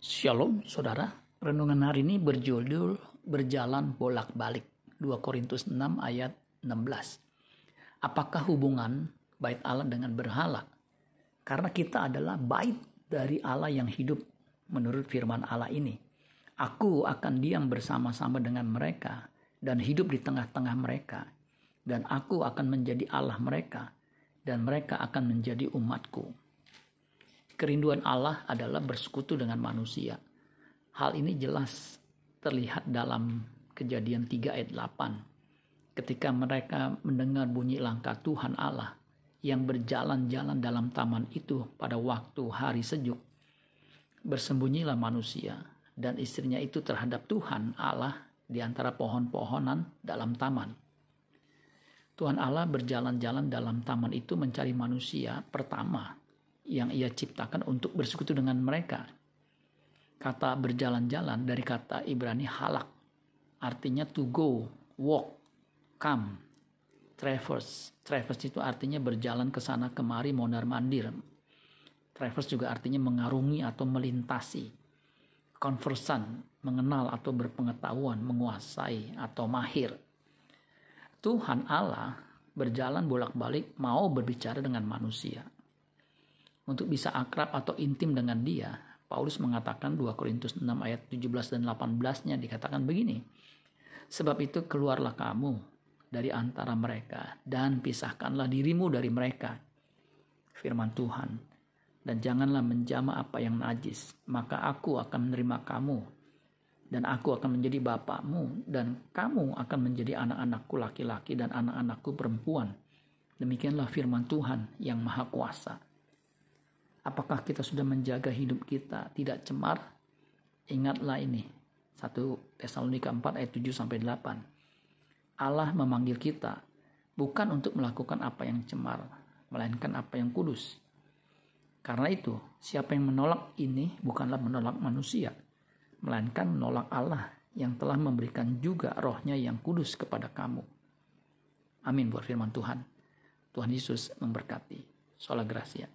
Shalom saudara, renungan hari ini berjudul Berjalan Bolak-Balik 2 Korintus 6 ayat 16. Apakah hubungan bait Allah dengan berhala? Karena kita adalah bait dari Allah yang hidup menurut firman Allah ini. Aku akan diam bersama-sama dengan mereka dan hidup di tengah-tengah mereka. Dan aku akan menjadi Allah mereka dan mereka akan menjadi umatku. Kerinduan Allah adalah bersekutu dengan manusia. Hal ini jelas terlihat dalam kejadian 3 ayat 8. Ketika mereka mendengar bunyi langkah Tuhan Allah yang berjalan-jalan dalam taman itu pada waktu hari sejuk. Bersembunyilah manusia dan istrinya itu terhadap Tuhan Allah di antara pohon-pohonan dalam taman. Tuhan Allah berjalan-jalan dalam taman itu mencari manusia pertama yang ia ciptakan untuk bersekutu dengan mereka. Kata berjalan-jalan dari kata Ibrani halak, artinya to go, walk, come, traverse. Traverse itu artinya berjalan ke sana kemari mondar mandir. Traverse juga artinya mengarungi atau melintasi. Conversan, mengenal atau berpengetahuan, menguasai atau mahir. Tuhan Allah berjalan bolak-balik mau berbicara dengan manusia untuk bisa akrab atau intim dengan dia, Paulus mengatakan 2 Korintus 6 ayat 17 dan 18-nya dikatakan begini. Sebab itu keluarlah kamu dari antara mereka dan pisahkanlah dirimu dari mereka. Firman Tuhan. Dan janganlah menjama apa yang najis, maka aku akan menerima kamu dan aku akan menjadi bapakmu dan kamu akan menjadi anak-anakku laki-laki dan anak-anakku perempuan. Demikianlah firman Tuhan yang maha kuasa. Apakah kita sudah menjaga hidup kita tidak cemar? Ingatlah ini. 1 Tesalonika 4 ayat 7 sampai 8. Allah memanggil kita bukan untuk melakukan apa yang cemar, melainkan apa yang kudus. Karena itu, siapa yang menolak ini bukanlah menolak manusia, melainkan menolak Allah yang telah memberikan juga rohnya yang kudus kepada kamu. Amin buat firman Tuhan. Tuhan Yesus memberkati. Sola Gracia.